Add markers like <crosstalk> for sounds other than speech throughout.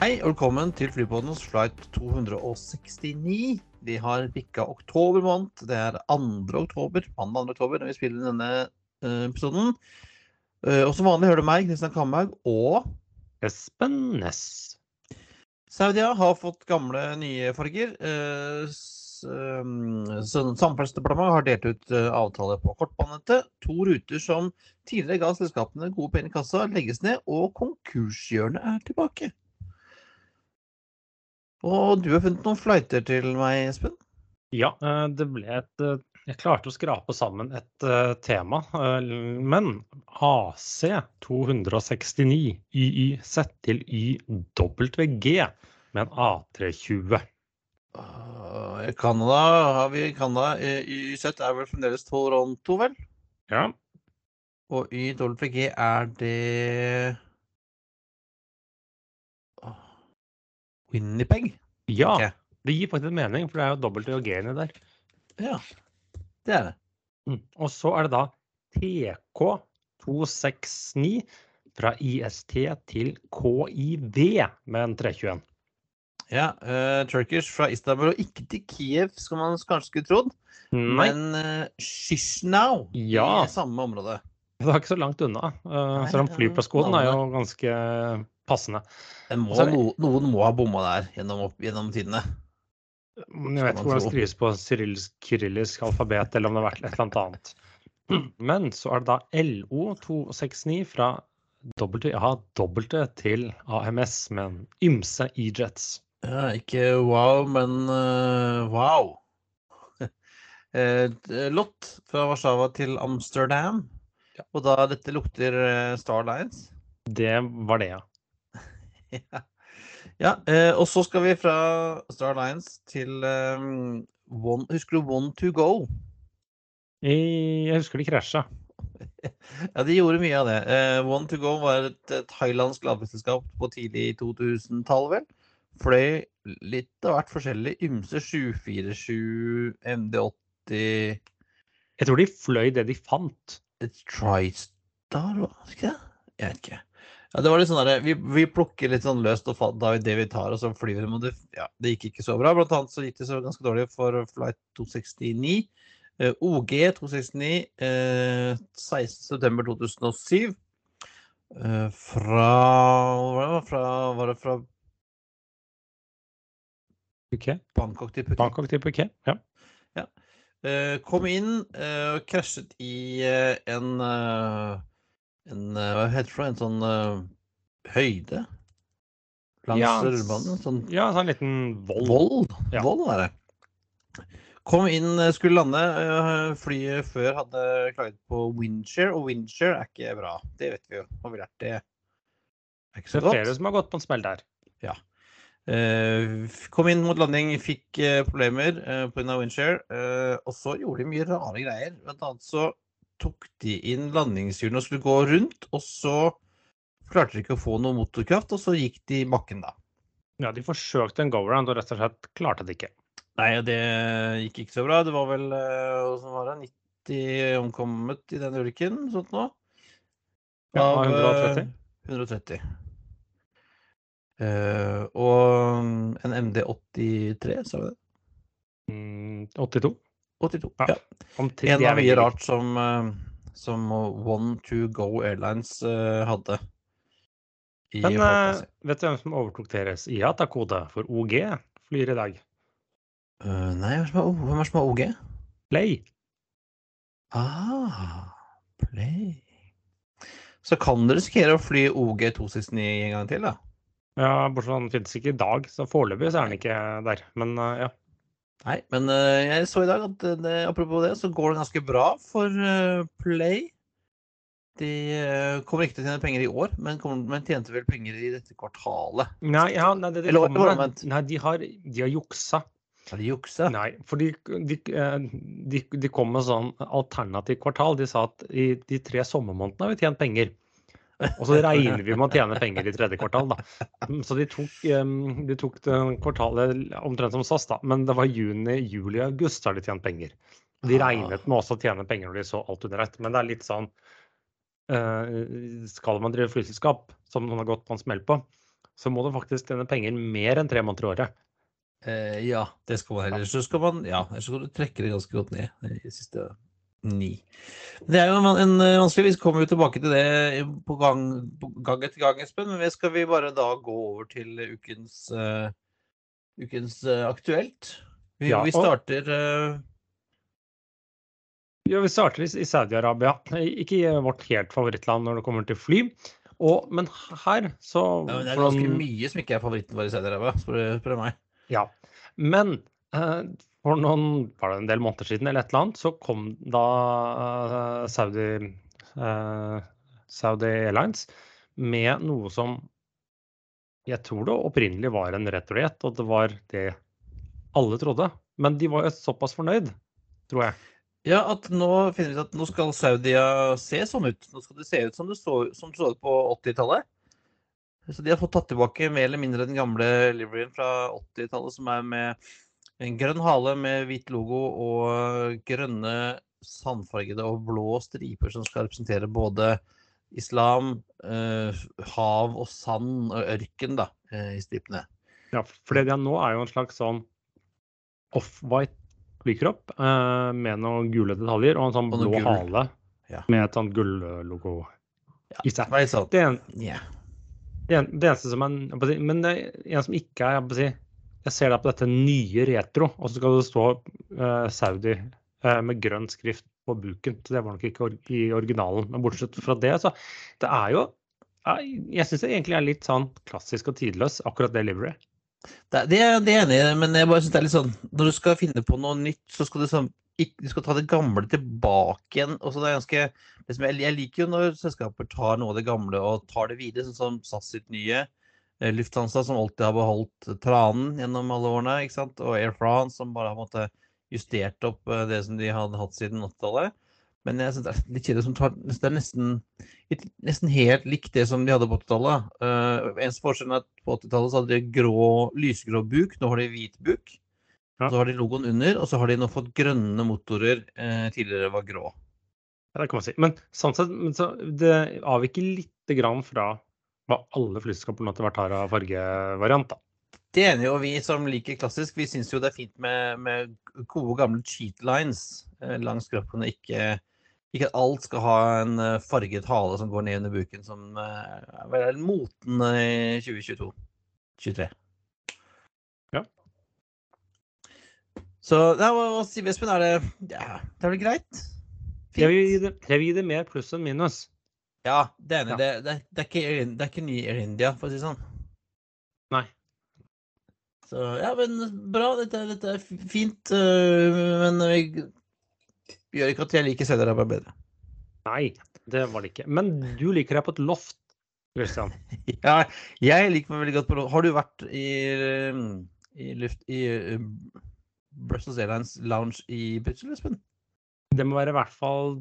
Hei og velkommen til Flypodens flight 269. Vi har bikka oktober måned. Det er 2. oktober, mandag 2. oktober når vi spiller denne eh, episoden. Eh, og som vanlig hører du meg, Kristian Kamberg, og Espen Næss. Saudia har fått gamle, nye farger. Eh, Samferdselsdepartementet har delt ut avtale på kortbanenettet. To ruter som tidligere ga selskapene gode penger i kassa, legges ned, og konkurshjørnet er tilbake. Og du har funnet noen flighter til meg, Espen? Ja, eh, det ble et eh, Jeg klarte å skrape sammen et eh, tema, men AC 269 YYZ til YWG med en A320. Uh, Canada har vi Canada. Eh, YZ er vel fremdeles Toronto, vel? Ja, Og YWG er det Winnipeg? ja Okay. det gir faktisk mening, for det er jo dobbelt Eugenie der. Ja, det er det. Mm. Og så er det da TK269 fra IST til KIV med en 321. Ja, uh, Turkish fra Istanbul, og ikke til Kiev, skal man kanskje skulle trodd. Nei, Men uh, Shishnau Ja. i samme område. det er ikke så langt unna. Uh, selv om flyplasskoden er jo ganske passende. Må, Altså, no, noen må ha bomma der gjennom, opp, gjennom tidene. Jeg vet ikke hvordan det skrives på cyrillisk, kyrillisk alfabet, eller om det har vært et eller annet annet. <clears throat> Men så er det da LO269 fra W til AMS men ymse E-jets. Ja, ikke wow, men uh, wow. <laughs> Eh, Lott fra Warszawa til Amsterdam. Ja. Og da dette lukter eh, Star Lines. Det var det, ja. <laughs> ja, ja eh, og så skal vi fra Star Lines til eh, one, Husker du One to Go? I- Jeg husker de krasja. <laughs> Ja, de gjorde mye av det. Eh, One to Go var et, et thailandsk lavprisselskap på tidlig 2000-tall, vel. Fløy litt av hvert forskjellig. Ymse 747, MD80 Jeg tror de fløy det de fant. Et TriStar, var det ikke det? Jeg vet ikke. Ja, det var litt sånn der, vi, vi plukker litt sånn løst og da det vi tar, og så flyr vi. Det, ja, det gikk ikke så bra. Blant annet så gikk det så ganske dårlig for flight 269. Eh, OG 269 eh, 16.9.2007. Eh, fra? Fra, var det fra Phuket. Bangkok til Phuket? Bangkok til Phuket. Ja. Eh, kom inn eh, og krasjet i eh, en eh, en eh, Hva heter det for? En sånn uh, høyde langs Ja, rullebanen? Sånn ja, sånn liten vold. vold. Ja. Vold er det. Kom inn, eh, skulle lande. Flyet før hadde klaget på windshare, og windshare er ikke bra. Det vet vi jo. Har vi lært det? Er ikke Det så er flere godt. som har gått på en smell der. Ja. kom inn mot landing, fikk problemer pga. windshare. og så gjorde de mye rare greier. Blant annet så tok de inn landingshjulene og skulle gå rundt, og så klarte de ikke å få noe motorkraft, og så gikk de i bakken da. Ja, De forsøkte en go-around og rett og slett klarte det ikke. Nei, det gikk ikke så bra. Det var vel eh, Hvordan var det? 90 omkommet i den ulykken? Sånt noe? Ja, Av, eh, 130. 130. Uh, og en MD83, sa vi det? Mm, 82. 82. Ja, Ja. En er av mye rart som, eh, som One to Go Airlines eh, hadde. I Men flåta eh, vet du hvem som overtok deres IATA-kode for OG flyr i dag? Uh, nei, hvem er, er det som har OG? Play. Ah, Play. Så kan du risikere å fly OG 269 en gang til, da. Ja, bortsett fra den finnes ikke i dag, så foreløpig så er den ikke der. Men uh, ja. Nei, men eh, jeg så i dag at eh, det, apropos det, så går det ganske bra for eh, Play. De kommer ikke til å tjene penger i år, men, kommer, men tjente vel penger i dette kvartalet. Nei, ja, nei det, de, Eller- kommer- eller nei, de har, de har juksa. Har de juksa? Nei, for de, de, de, de kom med sånn alternativ kvartal. De sa at i de tre sommermånedene har vi tjent penger. Og så regner vi med å tjene penger i tredje kvartal, da. Mm, Så de tok, de tok det kvartalet omtrent som SAS, da. Men det var juni, juli, august har de tjent penger. De Ah. regnet med også å tjene penger når de så alt under ett. Men det er litt sånn eh, Skal man drive flyselskap, som noen har gått på en smell på, så må du faktisk tjene penger mer enn tre måneder i året. Eh, ja, det skal man heller. Så skal man Ja, så skal du trekke det ganske godt ned i siste ni. Det er jo en, en vanskelig Vi kommer jo tilbake til det på gang, på gang etter gang, Espen. Men skal vi bare da gå over til ukens, uh, ukens uh, aktuelt? Vi, Ja, vi starter uh, Ja, Vi starter i i Saudi-Arabia. Ikke i vårt helt favorittland når det kommer til fly. Og, men her så ja, men Det er ganske mye som ikke er favoritten vår i Saudi-Arabia, spør du meg. Ja. Men eh, for noen var det en del måneder siden eller et eller annet, så kom da eh, Saudi, eh, Saudi Airlines med noe som jeg tror det opprinnelig var en returret, og det var det alle trodde. Men de var jo såpass fornøyd, tror jeg. Ja, at nå finner vi ut at nå skal Saudia se sånn ut. Nå skal det se ut som det så, som det så ut på 80-tallet. Så de har fått tatt tilbake mer eller mindre den gamle liveryen fra 80-tallet, som er med en grønn hale med hvit logo og grønne sandfargede og blå striper som skal representere både islam, eh, hav og sand og ørken da, eh, i stripene. Ja, for det de har nå, er jo en slags sånn off-white flykropp eh, med noen gule detaljer og en sånn Og blå gul. hale Ja. med et sånt gulllogo Ja, i seg. Det er sånn, Det, en, ja. det, en, det eneste som er Men det er en som ikke er jeg si, Jeg ser da på dette nye retro, og så skal det stå eh, Saudi eh, med grønn skrift på buken. Så det var nok ikke i originalen. Men bortsett fra det, så Det er jo jeg, syns det egentlig er litt sånn klassisk og tidløs, akkurat det livery. Det, det, er- jeg enig i, men jeg bare synes det er litt sånn Når du skal finne på noe nytt, så skal du sånn Du skal ta det gamle tilbake igjen. Og så det er ganske liksom, jeg, jeg liker jo når selskaper tar noe av det gamle og tar det videre, sånn som SAS sitt nye. Eh, Lufthansa, som alltid har beholdt tranen gjennom alle årene. ikke sant? Og Air France, som bare har måte justert opp eh, det som de hadde hatt siden 80-tallet. Men jeg synes det er litt kjedelig som tar Det er nesten, nesten helt likt det som de hadde på 80-tallet. Uh, eneste forskjellen er at på 80-tallet hadde de grå, lysegrå buk, nå har de hvit buk. Ja. Så har de logoen under, og så har de nå fått grønne motorer. Eh, tidligere var grå. Ja, det kan man si. Men sånn sett, men så det avviker lite grann fra hva alle flyselskaper etter hvert har av fargevariant. Det ene jo vi som liker klassisk, vi syns jo det er fint med, med gode, gamle cheat lines eh, langs kroppen. Ikke, ikke at alt skal ha en eh, farget hale som går ned under buken, som eh, er vel moten i 2022. 23. Ja. Så ja, hva, sier Espen? Er det Ja, det er vel greit? Jeg vil, gi det, jeg vil gi det mer pluss enn minus. Ja, det ene. Ja. Det, det, det, er ikke, det er ikke ny Air India, for å si det sånn. Nei. Så ja, men bra. Dette, dette er fint. øh, men vi gjør ikke at jeg liker Saudi-Arabia bedre. Nei, det var det ikke. Men du liker deg på et loft, Christian. <laughs> Ja, jeg liker meg veldig godt på loft. Har du vært i, øh, i luft i øh, Brussels Airlines lounge i Brussel, Espen? Det må være i hvert fall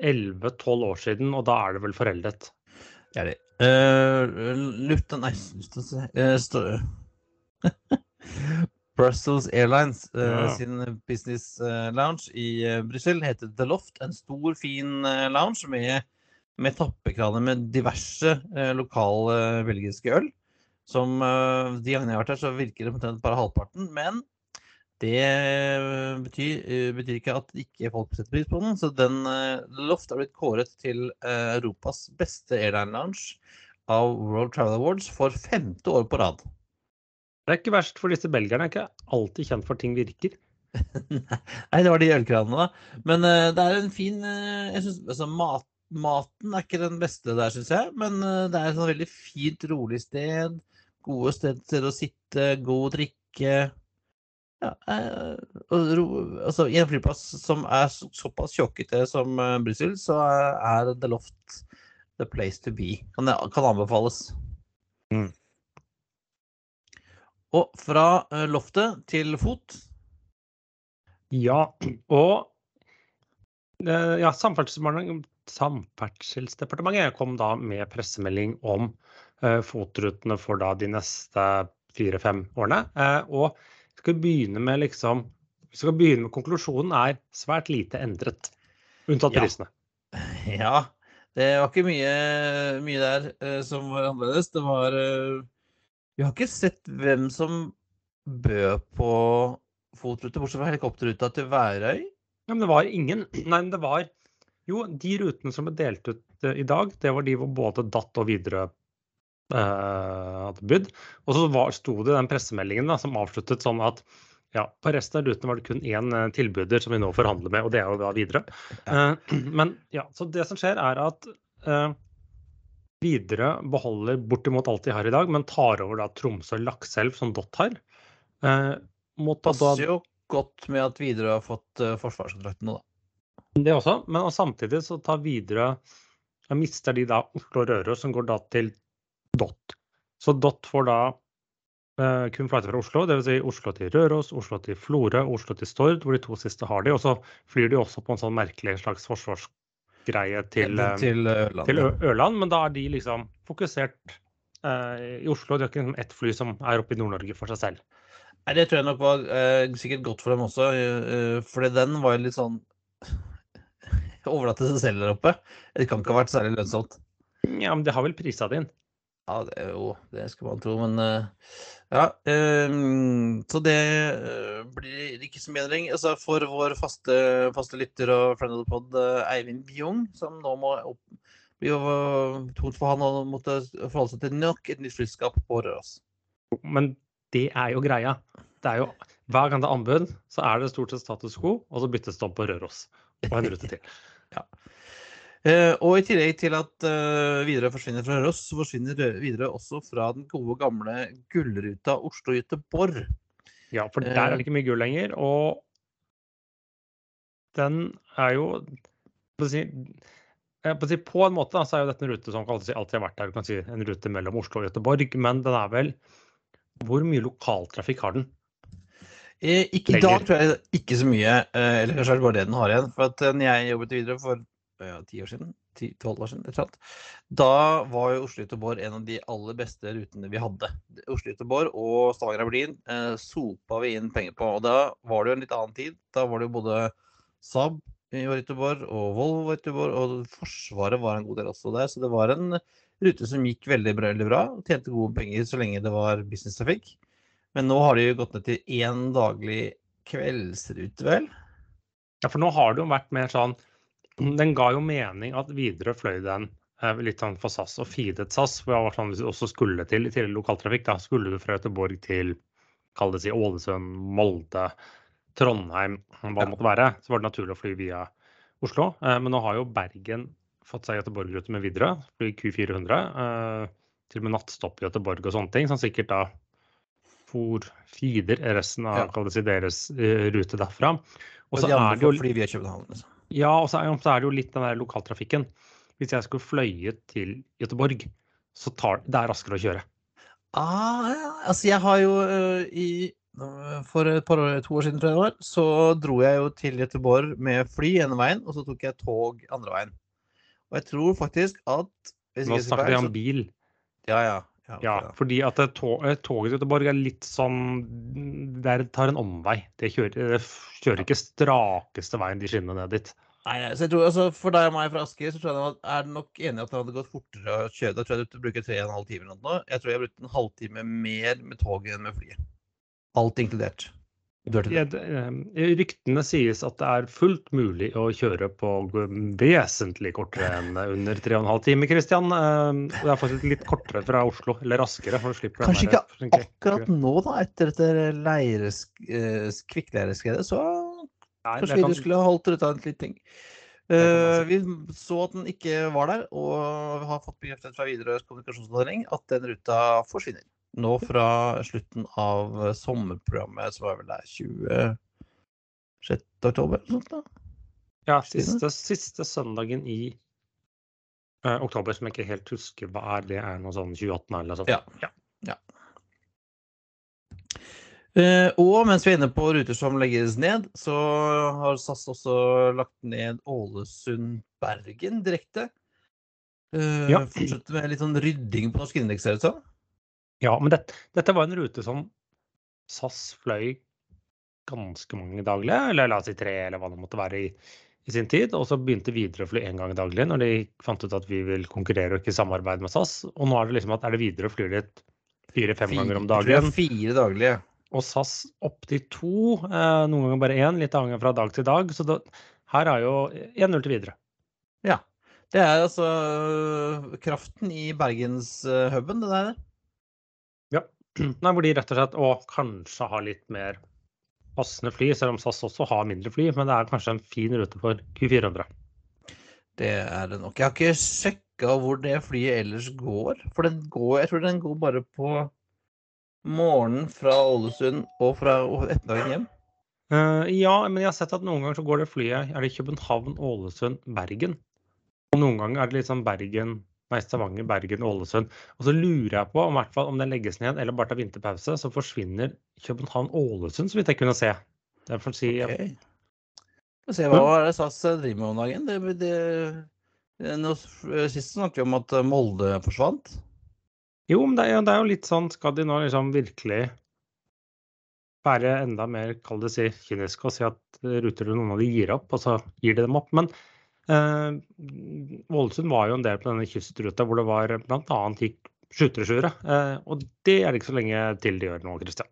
11-12 år siden, og da er det vel foreldet. Det er det. Uh, Lufta Nei, Lufthansa uh, <laughs> Brussels Airlines uh, Ja. sin business eh, lounge i Brussel heter The Loft. En stor, fin eh, lounge med, med tappekraner med diverse eh, lokale eh, belgiske øl. Som eh, De gangene jeg har vært her, så virker det omtrent bare halvparten. Men det eh, betyr, eh, betyr ikke at ikke folk setter pris på den. Så den eh, Loft har blitt kåret til Europas beste airline lounge av World Travel Awards for femte år på rad. Det er ikke verst, for disse belgierne er ikke alltid kjent for ting virker. <laughs> Nei, det var de ølkranene, da. Men det er en fin jeg synes, altså, mat, Maten er ikke den beste der, syns jeg. Men det er et sånn veldig fint, rolig sted. Gode steder å sitte, god drikke. Ja, eh, altså, I en flyplass som er så, såpass tjåkete som uh, Brussel, så er, er The Loft the place to be. Kan, kan anbefales. Mm. Og fra eh, loftet til fot Ja, og eh, ja, Samferdselsdepartementet, kom da med pressemelding om eh, fotrutene for da de neste fire-fem årene. Eh, og vi skal begynne med liksom vi skal begynne med konklusjonen er svært lite endret, unntatt Ja. prisene. <laughs> Ja, Det var ikke mye, mye der uh, som var annerledes. Det var uh, Vi har ikke sett hvem som bød på FOT-rute, bortsett fra helikopterruta til Værøy. Ja, men det var ingen <clears throat> Nei, men det var Jo, de rutene som ble delt ut eh, i dag, det var de hvor både Datt og Widerøe hadde bydd. Og så var, sto det i den pressemeldingen da, som avsluttet sånn at ja, på resten av rutene var det kun én eh, tilbyder som vi nå forhandler med, og det er jo da Widerøe. Eh, <clears throat> men ja, så det som skjer, er at eh, Widerøe beholder bortimot alt de har i dag, men tar over da Tromsø og Lakselv, som Dott har. Eh, Passer jo godt med at Widerøe har fått forsvarskontrakten nå, da. det også, men og samtidig så tar Widerøe mister de da Oslo og Røros, som går da til Dott. Så Dott får da eh, kun flighter fra Oslo, dvs. Si Oslo til Røros, Oslo til Florø, Oslo til Stord, hvor de to siste har de. Og så flyr de også på en sånn merkelig slags forsvarsgreie til, eh, til Ørland. til Ørland, men da er de liksom fokusert eh, i Oslo. De har ikke liksom ett fly som er oppe i Nord-Norge for seg selv. Nei, det tror jeg nok var eh, sikkert godt for dem også, uh, fordi den var jo litt sånn <laughs> Overlatt til seg selv der oppe. Det kan ikke ha vært særlig lønnsomt. Ja, men de har vel prisa det inn. Ja, det, er jo, det skal man tro, men eh, ja. eh, så det eh, blir ikke så mye endring. Altså, for vår faste, faste lytter og friend of the pod, Eivind Bjung, som nå må opp, blir jo tungt for han å måtte forholde seg til nok et nytt flyskap på Røros. Men det er jo greia. Det er jo, hver gang det er anbud, så er det stort sett status quo, og så byttes det om på Røros. Og en rute til. <laughs> Eh, og i tillegg til at uh, Widerøe forsvinner fra Røros, så forsvinner Rø- Widerøe også fra den gode, gamle gullruta Oslo-Göteborg. Ja, for der er det ikke mye gull lenger. Og den er jo på, si, eh, på, en måte da, så er jo dette en rute som alltid, har vært der. Du kan si en rute mellom Oslo og Göteborg, men den er vel Hvor mye lokaltrafikk har den? Eh, ikke, I dag tror jeg ikke så mye, eh, eller kanskje er det bare det den har igjen. For at eh, når jeg jobbet videre for ja, ti år siden, ti-tolv år siden, et eller annet, da var jo Oslo-Göteborg en av de aller beste rutene vi hadde. Oslo-Göteborg og Stavanger-Berlin eh, sopa vi inn penger på. Og da var det jo en litt annen tid. Da var det jo både Saab i Göteborg og Volvo i Göteborg, og Forsvaret var en god del også der. Så det var en rute som gikk veldig bra, veldig bra og tjente gode penger så lenge det var businesstrafikk. Men nå har de jo gått ned til én daglig kveldsrute, vel? Ja, for nå har det jo vært mer sånn Den ga jo mening at Widerøe fløy den eh, litt sånn for SAS og feedet SAS. For det var sånn hvis du også skulle til i tidligere lokaltrafikk, da skulle du fra Göteborg til kall det si Ålesund, Molde, Trondheim, hva det måtte være, så var det naturlig å fly via Oslo. Eh, Men nå har jo Bergen fått seg Göteborg-rute med Widerøe, fly Q400. eh, Til og med nattstopp i Göteborg og sånne ting, som sikkert da for feeder resten av Ja. deres rute derfra. Og så de er det jo fly via København. Liksom. Ja, og så er, det jo litt den der lokaltrafikken. Hvis jeg skulle fløyet til Göteborg, så tar det er raskere å kjøre. Ah, ja. Altså, jeg har jo øh, i For et par år, to år siden, tror jeg det var, så dro jeg jo til Göteborg med fly ene veien, og så tok jeg tog andre veien. Og jeg tror faktisk at Nå snakker vi om bil. Ja, ja. Ja, Ja, fordi at det tog, eh, toget til Göteborg er litt sånn Det tar en omvei. Det kjører, det kjører ikke strakeste veien de skinnene ned dit. Nei, så jeg tror, altså, For deg og meg fra Asker så tror jeg det var- er nok enig at det hadde gått fortere å kjøre. Da tror jeg du bruker tre og en halv time. eller noe. Jeg tror jeg brukte en halvtime mer med toget enn med flyet. Alt inkludert. Ryktene sies at det er fullt mulig å kjøre på vesentlig kortere enn under 3,5 timer, Christian. Eh, Det er faktisk litt kortere fra Oslo, eller raskere. du Kanskje ikke akkurat nå, da, etter dette leires, eh, kvikkleireskredet, så Nei, kanskje det vi skulle holdt ut av en liten ting. Eh, vi så at den ikke var der, og har fått bekreftet fra Widerøes kommunikasjonsavdeling at den ruta forsvinner. Nå fra slutten av sommerprogrammet, som var vel der 26. oktober? eller sånt da. Ja, siste, siste søndagen i uh, oktober, som jeg ikke helt husker hva er. Det er noe sånn 2018 eller noe sånt. Ja. Eh, og mens vi er inne på ruter som legges ned, så har SAS også lagt ned Ålesund-Bergen direkte. Uh, Ja. Fortsetter med litt sånn rydding på norsk indeks, ser det ut som. Ja, men det, dette var en rute som SAS fløy ganske mange daglige, eller la oss si tre, eller hva det måtte være, i, i sin tid, og så begynte Widerøe å fly én gang daglig når de fant ut at vi vil konkurrere og ikke samarbeide med SAS. Og nå er det liksom at er det Widerøe flyr litt fire-fem ganger om dagen. Fire daglige. Og SAS opptil to, eh, noen ganger bare én, litt avhengig fra dag til dag. Så det, her er jo 1-0 til videre. Ja. Det er altså øh, kraften i Bergenshuben, det der. Nei, hvor de rett og slett å, kanskje har litt mer passende fly, selv om SAS også har mindre fly. Men det er kanskje en fin rute for Q400. Det er det nok. Jeg har ikke sjekka hvor det flyet ellers går. For den går, jeg tror den går bare på morgenen fra Ålesund og fra ettermiddagen hjem. Uh, ja, men jeg har sett at noen ganger så går det flyet er det København, Ålesund, Bergen. Og noen ganger er det sånn Bergen, nei, Stavanger, Bergen, Ålesund. Og så lurer jeg på om, i hvert fall, om den legges ned eller bare tar vinterpause, så forsvinner København-Ålesund, så vidt jeg kunne se. Det får si, Ok. Få se, hva er det SAS driver med om dagen? Det, det, det, sist snakket vi om at Molde forsvant. Jo, men det er, det er jo litt sånn Skal de nå liksom virkelig være enda mer, kall det si, kyniske og si at ruter noen av de gir opp, og så gir de dem opp. Men eh, var jo en del på denne kystruta hvor det var bl.a. gikk skytterskjure. Eh, og det er det ikke så lenge til de gjør nå, Christian.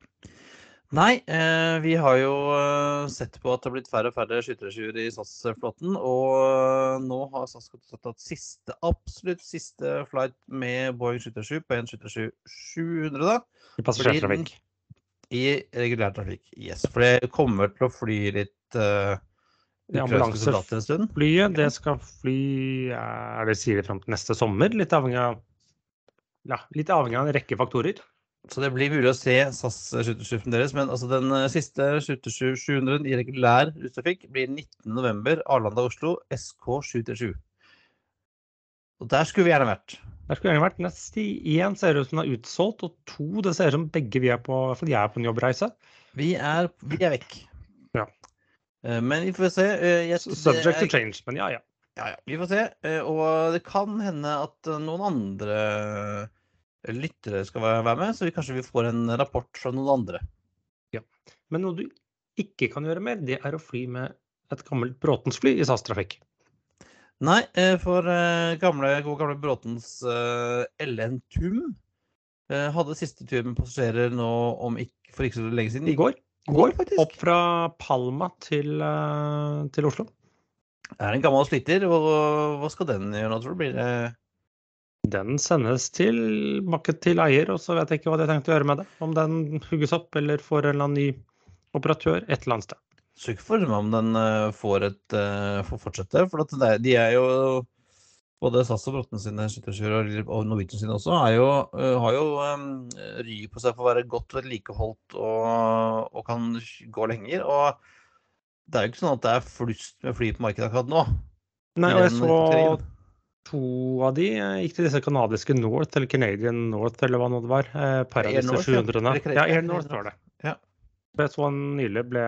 Nei, eh, vi har jo eh, sett på at det har blitt færre og færre skyttertjuver i SAS-flåten. Og eh, nå har SAS tatt siste, absolutt siste flight med Boeing 737 på en 737 700 da, I passasjertrafikk. i regulær trafikk. Yes, for det kommer til å fly litt uh, Det stund. Flyet det skal fly er det sier de fram til neste sommer, litt avhengig av ja, litt avhengig av en rekke faktorer. Så det blir mulig å se SAS 737 deres, men altså den eh, siste 737 700 i regulær russtrafikk blir 19.11. Arlanda-Oslo SK 737. Og der skulle vi gjerne vært. Der skulle vi gjerne vært nest i én ser ut som den er utsolgt, og to det ser ut som begge vi er på for jeg er på en jobbreise. Vi er, vi er vekk. Ja. Eh, Men vi får se. Eh, jeg- Subject to change, men ja ja. Ja, ja, vi får se. Og det kan hende at noen andre lyttere skal være med, så vi kanskje vi får en rapport fra noen andre. Ja. Men noe du ikke kan gjøre mer, det er å fly med et gammelt Bråtens-fly i SAS-trafikk. Nei, eh, for eh, gamle, gode gamle Bråtens eh, LN Tum hadde siste tur med passasjerer nå om ikke, for ikke så lenge siden. I går. går, faktisk. Opp fra Palma til, til Oslo. Det er en gammel sliter. Og hva skal den gjøre nå, tror du? Blir det Den sendes tilbake til eier, og så vet jeg ikke hva de har tenkt å gjøre med det. Om den hugges opp eller får en eller annen ny operatør et eller annet sted. Så ikke for meg om den eh, får, et, eh, får fortsette. For er- de er jo Både SAS og Bråten sine og, Norwegian sine også er jo, eh, har jo um, ry på seg for å være godt vedlikeholdt og, og kan gå lenger. Og det er jo ikke sånn at det er flust med fly på markedet akkurat nå. Nei, og jeg så. To av de eh, gikk til disse kanadiske North, eller Canadian North, eller hva nå det var. Eh, par av Air disse North, ja. 700-ene. Eller Canadian- Ja, Air North var det. Ja. Jeg så han nylig ble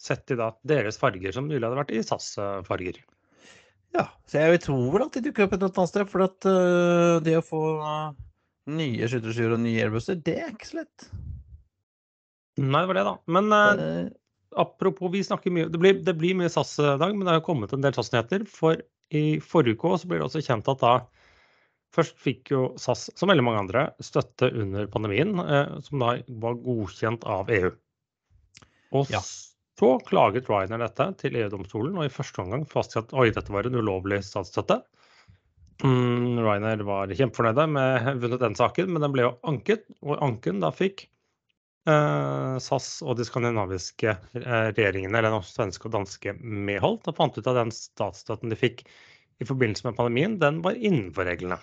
sett i da deres farger, som nylig hadde vært i SAS-farger. Ja, så jeg tror vel at de dukker opp et eller annet sted. For at uh, det å få uh, nye skytterskyer og nye airbusser, det er ikke så lett. Nei, det var det, da. Men uh, apropos, vi snakker mye Det blir, det blir mye SAS i dag, men det har kommet en del SAS-nyheter. For i forrige uke så ble det også kjent at da Først fikk jo SAS, som veldig mange andre, støtte under pandemien, eh, som da var godkjent av EU. Og Ja. så klaget Ryanair dette til EU-domstolen, og i første omgang fastsatt oi, dette var en ulovlig statsstøtte. Mm, Ryanair var kjempefornøyde med vunnet den saken, men den ble jo anket, og anken da fikk SAS og de skandinaviske eh, regjeringene, eller den svenske og danske, medholdt, og fant ut at den statsstøtten de fikk i forbindelse med pandemien, den var innenfor reglene.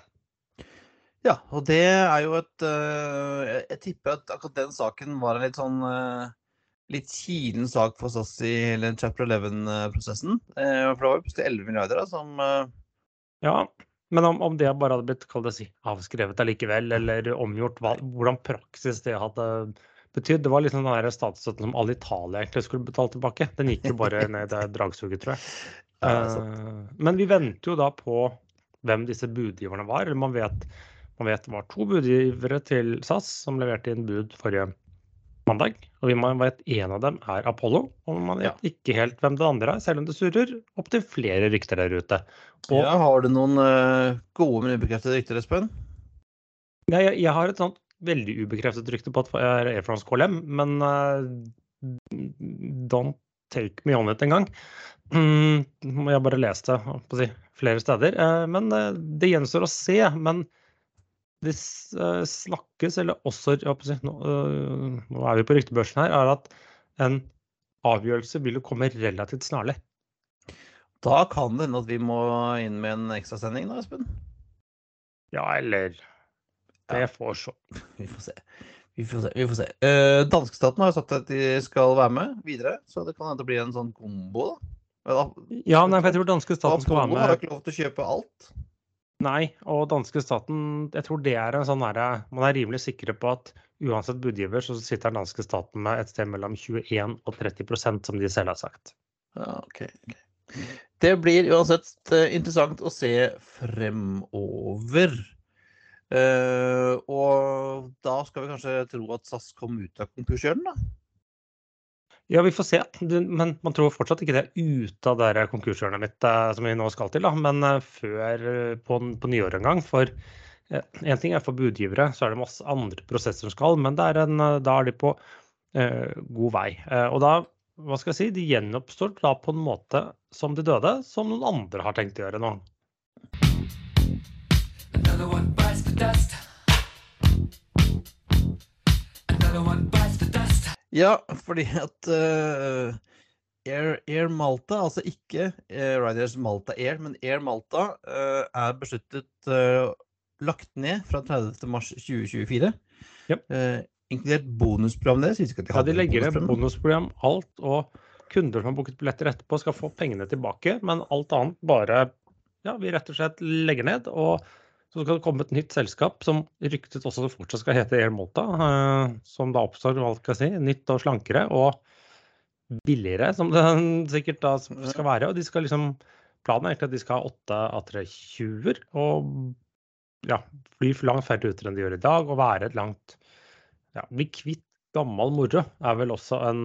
Ja, og det er jo et øh, jeg- tipper at akkurat den saken var en litt sånn litt kilen sak for SAS i hele Chapter 11-prosessen. For det var jo plutselig 11 milliarder da, som Ja, men om, om det bare hadde blitt si, avskrevet allikevel, eller omgjort, hva, hvordan praksis det hadde betydd. Det var liksom den statsstøtten som Alitalia egentlig skulle betale tilbake. Den gikk jo bare <laughs> ned i dragsuget, tror jeg. ja. Eh, Men vi venter jo da på hvem disse budgiverne var. eller Man vet, man vet det var to budgivere til SAS som leverte inn bud forrige, mandag. Og vi vet en av dem er Apollo, og man vet ikke helt hvem det andre er, selv om det surrer opptil flere rykter der ute. Og, ja, har du noen uh, gode, men ubekreftede rykter, Espen? Ja, jeg, jeg, har et sånt veldig ubekreftet rykte på at det er Air France KLM, men uh, don't take me on it engang. Mm, jeg bare leste det flere steder. Uh, men uh, det gjenstår å se. Men det snakkes, eller også nå, er vi på ryktebørsen her, er at en avgjørelse vil jo komme relativt snarlig. Da kan det hende at vi må inn med en ekstrasending, da, Espen? Ja, eller Det får så. <laughs> Vi får se. Vi får se. vi får se. Uh, Danskestaten har sagt at de skal være med videre, så det kan hende blir en sånn kombo, da. ja, nei, for jeg tror danske staten skal være med. har ikke lov til å kjøpe alt. Nei, og danske staten Jeg tror det er en sånn herre Man er rimelig sikre på at uansett budgiver, så sitter den danske staten med et sted mellom 21 og 30% som de selv har sagt. Ja, ok. okay. Det blir uansett uh, interessant å se fremover. Uh, og da skal vi kanskje tro at SAS kom ut av konkursjøren, da? Ja, vi får se. Men man tror fortsatt ikke det er ute av det konkurshjørnet mitt eh, som vi nå skal til. Da. Men eh, før eh, på, på nyåret en gang. For én ting er for budgivere, så er det masse andre prosesser som skal. Men er en, da er de på eh, god vei. Eh, og da, hva skal jeg si, de gjenoppstår da på en måte som de døde, som noen andre har tenkt å gjøre nå. Another one bites the dust. Another one bites the dust. Ja, fordi at uh, Air, Air, Malta, altså ikke uh, Riders Malta Air, men Air Malta uh, er besluttet lagt ned fra 30.3.2024. Yep. inkludert bonusprogram deres. De ja, de legger ned bonusprogram, alt. Og kunder som har booket billetter etterpå, skal få pengene tilbake. Men alt annet bare Ja, vi rett og slett legger ned. og så det komme et nytt selskap som ryktet også fortsatt skal hete Air Malta. Eh, som da oppstår hva skal si, nytt og slankere og billigere, som det <laughs> sikkert da skal være. Og de skal liksom, planen er egentlig at de skal ha åtte A320-er og ja, fly for langt færre ruter enn de gjør i dag. Og være et langt ja, Bli kvitt gammel moro er vel også en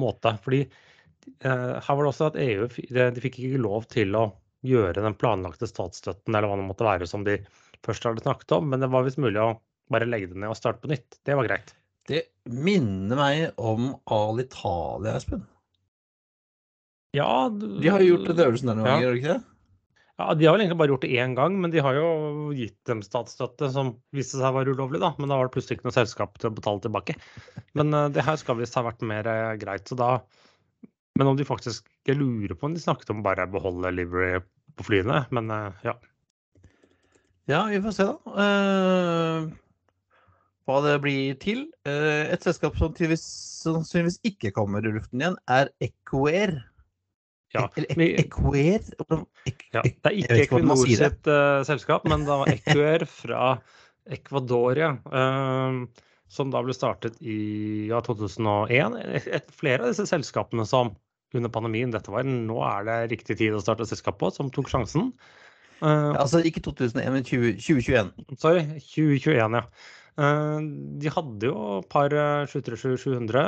måte. Fordi eh, her var det også at EU de fikk ikke lov til å gjøre den planlagte statsstøtten eller hva det måtte være som de først hadde snakket om, men det var visst mulig å bare legge det ned og starte på nytt. Det var greit. Det minner meg om Alitalia, Espen. Ja du... De har jo gjort den øvelsen der noen ja. ganger, har de ikke det? Ja, De har vel egentlig bare gjort det én gang, men de har jo gitt dem statsstøtte som viste seg å være ulovlig, da. Men da var det plutselig ikke noe selskap til å betale tilbake. Men uh, det her skal visst ha vært mer uh, greit. Så da Men om de faktisk Jeg lurer på om de snakket om bare å beholde livery på flyene, men eh, ja. Ja, vi får se, da. Uh, hva det blir til. Uh, et selskap som sannsynligvis ikke kommer i luften igjen, er Equair. Ja, Eller Equair? Ja, det er ikke Equinor sitt uh, selskap, men det var Equair <laughs> fra Ecuadoria. Som da ble startet i ja, 2001. Et, et, flere av disse selskapene som under pandemien. Dette var nå er det riktig tid å starte selskap på, som tok sjansen. Uh, altså ikke 2001, men 20, 2021. Sorry, 2021, ja. Uh, de hadde jo et par 737-700.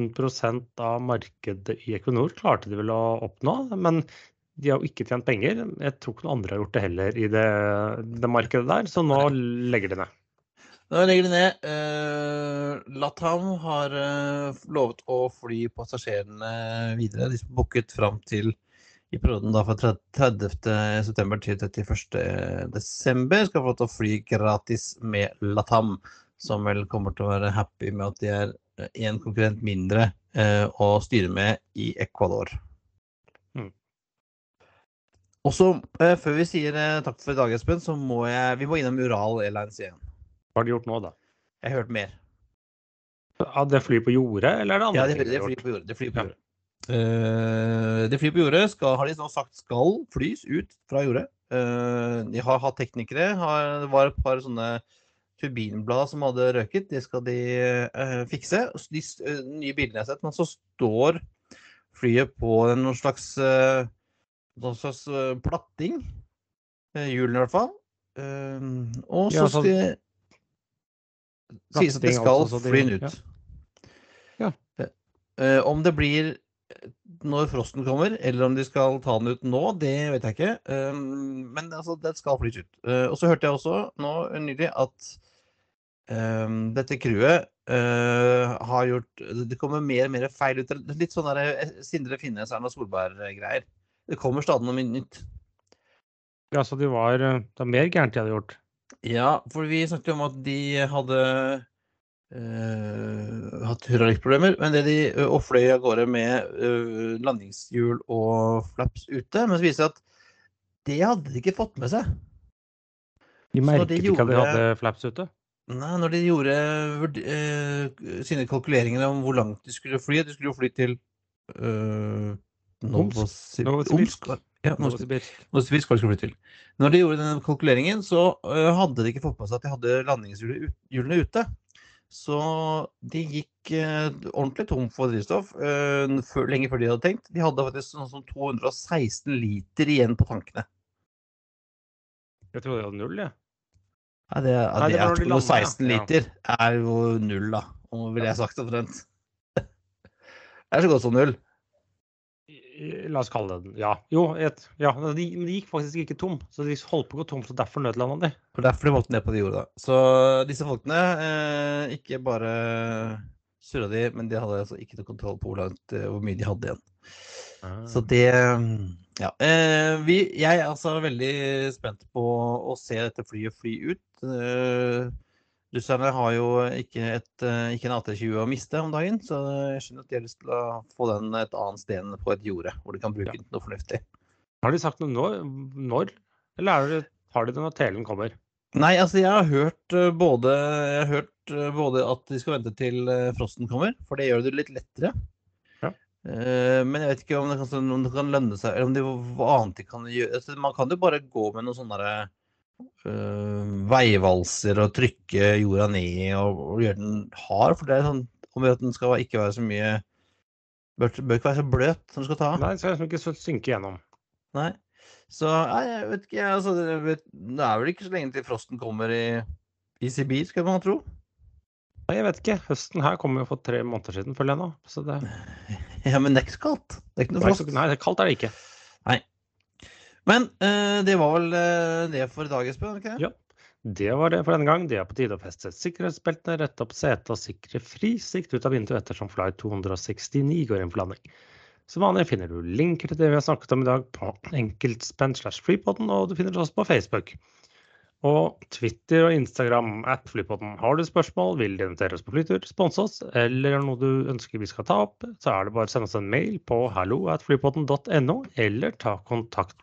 17% av markedet i Equinor klarte de vel å oppnå, men de har jo ikke tjent penger. Jeg tror ikke noen andre har gjort det heller i det, det markedet der, så nå legger de ned. Nå legger de ned. Latam har uh, lovet å fly passasjerene videre. De som booket fram til i perioden da fra 30. september til 31. desember skal få lov til å fly gratis med Latam. Som vel kommer til å være happy med at de er én konkurrent mindre uh, å styre med i Ecuador. Mm. Og så, før vi sier takk for i dag, Espen, så må jeg, vi må innom Ural Airlines igjen. Hva har de gjort nå, da? Jeg har hørt mer. Ja, det flyr på jordet, eller er det andre ja, det, det flyr på jordet. Det flyr på jordet. Ja. Uh, det flyr på jordet skal, har de nå sagt skal flys ut fra jordet. Uh, de har hatt teknikere. Har, det var et par sånne turbinblad som hadde røket. Det skal de uh, fikse. De nye bildene jeg har sett. Men så står flyet på noen slags, noen slags platting. Hjulene, i hvert fall. og så skal Sies at det skal fly ut. Ja. Eh, om det blir når frosten kommer, eller om de skal ta den ut nå, det vet jeg ikke. Eh, men altså, det skal flyt ut. Uh, og så hørte jeg også nå nylig at um, dette crewet uh, har gjort Det kommer mer og mer feil ut. Litt sånn der eh, Sindre Finnes, Erna Solberg-greier. Det kommer stadig noe nytt. Ja, så de var, eh, det er mer gærent de hadde gjort. Ja, for vi snakket om at de hadde uh, hatt hydraulikkproblemer, men det de uh, og fløy av gårde med uh, landingshjul og flaps ute. Men så viser det seg at det hadde de ikke fått med seg. De merket de ikke at de hadde flaps ute. Nei, når de gjorde eh, sine kalkuleringer om hvor langt de skulle fly De skulle jo fly til uh. Novosibirsk. Ja, Novosibirsk. skal Novosibirsk var det de skulle fly til. Når de gjorde den kalkuleringen, så ø, hadde de ikke fått med seg at de hadde landingshjulene ute. Så de gikk eh, ordentlig tom for drivstoff før, lenge før de hadde tenkt. De hadde faktisk sånn som 216 liter igjen på tankene. Jeg trodde de hadde null, jeg. Nei, det, ja, Nei, det det var er når de landet, 216 ja. liter er jo null, da. Om ville jeg sagt omtrent. <laughs> Det er så godt som null. La oss kalle det den. Ja. Jo, et, ja. Men de, de gikk faktisk ikke tom, så de holdt på å gå tom, så derfor nødlanda de. Og derfor de måtte ned på det jorda. Så disse folkene eh, ikke bare surra de, men de hadde altså ikke noe kontroll på hvor, langt, eh, hvor mye de hadde igjen. Så det Ja. Eh, vi, jeg er altså veldig spent på å se dette flyet fly ut. Eh, russerne har jo ikke, et, eh, ikke en AT-20 å miste om dagen, så jeg skjønner at de har lyst til å få den et annet sted enn på et jorde, hvor de kan bruke Ja. den til noe fornuftig. Har de sagt noe når? når? Eller er har de det når telen kommer? Nei, altså jeg har hørt eh, både, jeg har hørt eh, både at de skal vente til frosten kommer, for det gjør det litt lettere. Ja. Men jeg vet ikke om det, kan, om det kan lønne seg, eller om det hva annet de kan gjøre. Altså, man kan jo bare gå med noen sånne derre, veivalser og trykke jorda ned og, og gjøre den hard, for det er sånn om at den skal ikke være så mye Bør, bør ikke være så bløt som den skal ta. Nei, den skal ikke synke gjennom. Nei. Så nei, jeg vet ikke, altså, det, vet, det er vel ikke så lenge til frosten kommer i, i Sibir, skal man tro. Nei, jeg vet ikke. Høsten her kommer jo for tre måneder siden, føler jeg nå. Så det, <laughs> Ja, men det er ikke så kaldt. Det er ikke noe nei, frost. nei, kaldt er det ikke. Men eh, det var vel eh, det for i dag, Espen? ikke det? Ja. Det var det for denne gang. Det er på tide å feste sikkerhetsbeltene, rette opp setet og sikre fri sikt ut av vinduet ettersom flight 269 går inn for landing. Som vanlig finner du linker til det vi har snakket om i dag på enkeltspenn slash flypodden, og du finner det også på Facebook. Og Twitter og Instagram at Flypodden. Har du spørsmål, vil du invitere oss på flytur, sponse oss, eller er noe du ønsker vi skal ta opp, så er det bare å sende oss en mail på hallo eller ta kontakt